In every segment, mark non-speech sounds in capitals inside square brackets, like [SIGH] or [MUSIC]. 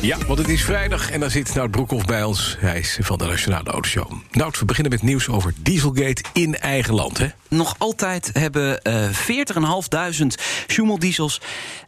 Ja, want het is vrijdag en dan zit Nout Broekhoff bij ons. Hij is van de Nationale Autoshow. Nout, we beginnen met nieuws over Dieselgate in eigen land, hè? Nog altijd hebben eh 40.500 Schumel-diesels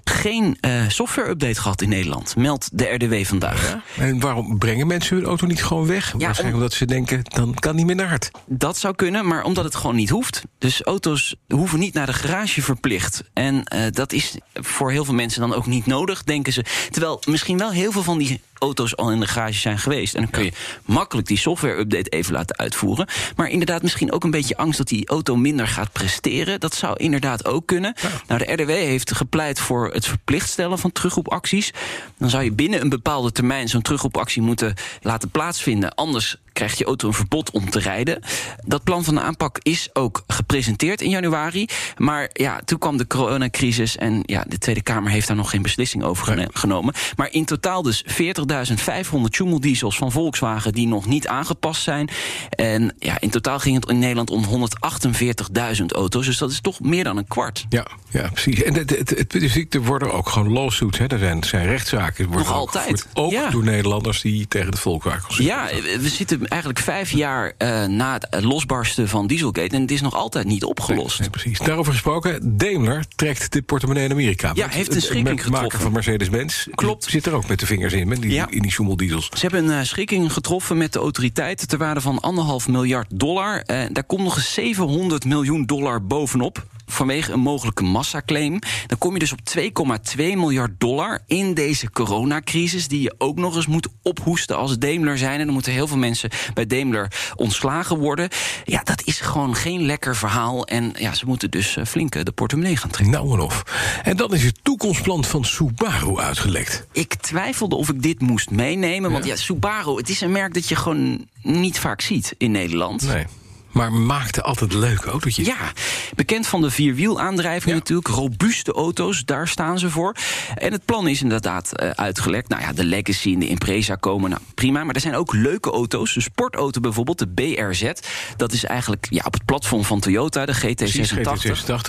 geen eh, software-update gehad in Nederland, meldt de RDW vandaag. En waarom brengen mensen hun auto niet gewoon weg? Waarschijnlijk om- omdat ze denken, dan kan niet meer naar hard. Dat zou kunnen, maar omdat het gewoon niet hoeft. Dus auto's hoeven niet naar de garage verplicht. En eh, dat is voor heel veel mensen dan ook niet nodig, denken ze. Terwijl misschien wel heel veel van die auto's al in de garage zijn geweest. En dan kun je makkelijk die software-update even laten uitvoeren. Maar inderdaad, misschien ook een beetje angst dat die auto minder gaat presteren. Dat zou inderdaad ook kunnen. Nou, de RDW heeft gepleit voor het verplicht stellen van terugroepacties. Dan zou je binnen een bepaalde termijn zo'n terugroepactie moeten laten plaatsvinden. Anders krijgt je auto een verbod om te rijden. Dat plan van de aanpak is ook gepresenteerd in januari. Maar ja, toen kwam de coronacrisis en ja, de Tweede Kamer heeft daar nog geen beslissing over genomen. Maar in totaal dus 40.500 diesels van Volkswagen die nog niet aangepast zijn. En ja, in totaal ging het in Nederland om 148.000 auto's. Dus dat is toch meer dan een kwart. Ja, ja precies. En het, het, het punt is, er worden ook gewoon lawsuits, hè? Er zijn, zijn rechtszaken. Worden Nog ook altijd. Ook Ja. door Nederlanders die tegen de Volkswagen Ja, we zitten eigenlijk vijf jaar eh, na het losbarsten van Dieselgate. En het is nog altijd niet opgelost. Nee, precies. Daarover gesproken, Daimler trekt de portemonnee in Amerika. Ja, heeft een het schikking getroffen. van Mercedes-Benz Klopt. zit er ook met de vingers in, met die, Ja. In die schommeldiesels. Ze hebben een eh, schikking getroffen met de autoriteiten ter waarde van anderhalf miljard dollar. Eh, daar komt nog eens 700 miljoen dollar bovenop. Vanwege een mogelijke massaclaim. Dan kom je dus op 2,2 miljard dollar in deze coronacrisis. Die je ook nog eens moet ophoesten als Daimler zijn. En dan moeten heel veel mensen bij Daimler ontslagen worden. Ja, dat is gewoon geen lekker verhaal. En ja, ze moeten dus eh, flink eh, de portemonnee gaan trekken. Nou en of. En dan is het toekomstplan van Subaru uitgelekt. Ik twijfelde of ik dit moest meenemen. Want ja, Subaru, het is een merk dat je gewoon niet vaak ziet in Nederland. Nee. Maar maakte altijd leuke autootjes. Ja, bekend van de vierwielaandrijving Ja. natuurlijk. Robuuste auto's, daar staan ze voor. En het plan is inderdaad eh, uitgelekt. Nou ja, de Legacy en de Impreza komen, nou prima. Maar er zijn ook leuke auto's. De sportauto bijvoorbeeld, de BRZ. Dat is eigenlijk ja, op het platform van Toyota, de Precies, GT86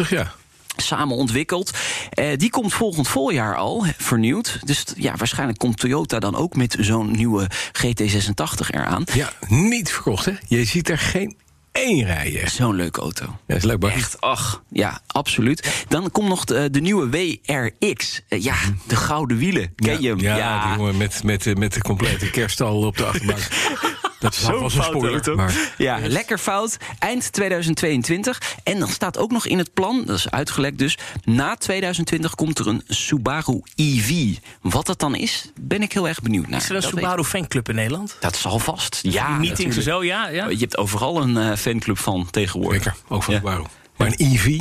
GT86, ja. samen ontwikkeld. Eh, die komt volgend voorjaar al vernieuwd. Dus ja, waarschijnlijk komt Toyota dan ook met zo'n nieuwe GT86 eraan. Ja, niet verkocht, hè? Je ziet er geen één rijden. Zo'n leuke auto. Ja, is leuk, maar Echt, ach, ja, absoluut. Dan komt nog de, de nieuwe WRX. Eh, ja, de gouden wielen. Ken je hem? Ja, die jongen met, met, met de complete kerststal op de achterbank. [LAUGHS] Dat is was een spoiler. Maar Ja, lekker fout. Eind 2022. En dan staat ook nog in het plan, dat is uitgelekt dus... na 2020 komt er een Subaru EV. Wat dat dan is, ben ik heel erg benieuwd naar. Is er een Dat weet- Subaru fanclub in Nederland? Dat zal vast. Ja, Die meetings en zo, ja? ja? Je hebt overal een eh, fanclub van tegenwoordig. zeker, ook van Ja. Subaru. Maar een EV,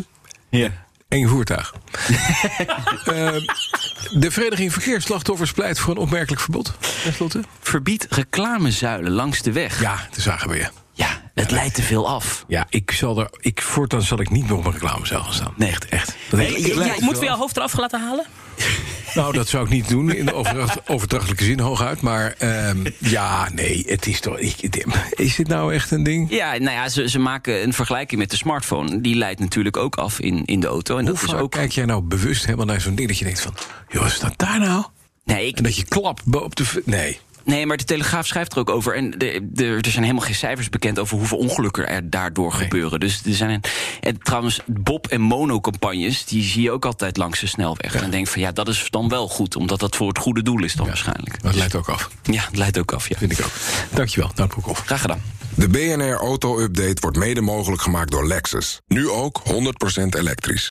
Ja. één voertuig. [LAUGHS] Ehm, de Vereniging Verkeersslachtoffers pleit voor een opmerkelijk verbod. Ten slotte. Verbied reclamezuilen langs de weg. Ja, dat zagen we je. Ja, het leidt te veel af. Ja, ik zal er, ik, voortaan zal ik niet meer op een reclamezaal gaan staan. Nee. echt, echt. Dat Nee, jouw hoofd eraf laten halen? Nou, dat zou ik niet doen in de overdracht- [LAUGHS] overdrachtelijke zin hooguit. Maar ehm, ja, nee, het is toch. Ik, is dit nou echt een ding? Ja, nou ja, ze, ze maken een vergelijking met de smartphone. Die leidt natuurlijk ook af in, in de auto. En Hoe dat is ook. kijk jij nou bewust helemaal naar zo'n ding dat je denkt van... joh, wat staat daar nou? Nee, ik, En dat je klapt op de... Nee. Nee, maar de Telegraaf schrijft er ook over. En de, de, er zijn helemaal geen cijfers bekend over hoeveel ongelukken er daardoor gebeuren. Dus er zijn. En trouwens, Bob- en Mono-campagnes, die zie je ook altijd langs de snelweg. En dan denk van ja, dat is dan wel goed, omdat dat voor het goede doel is dan waarschijnlijk. Dat leidt ook af, Ja, het leidt ook af, ja. vind ik ook. Dankjewel, Nout Broekhoff. Graag gedaan. De BNR Auto Update wordt mede mogelijk gemaakt door Lexus. Nu ook 100% elektrisch.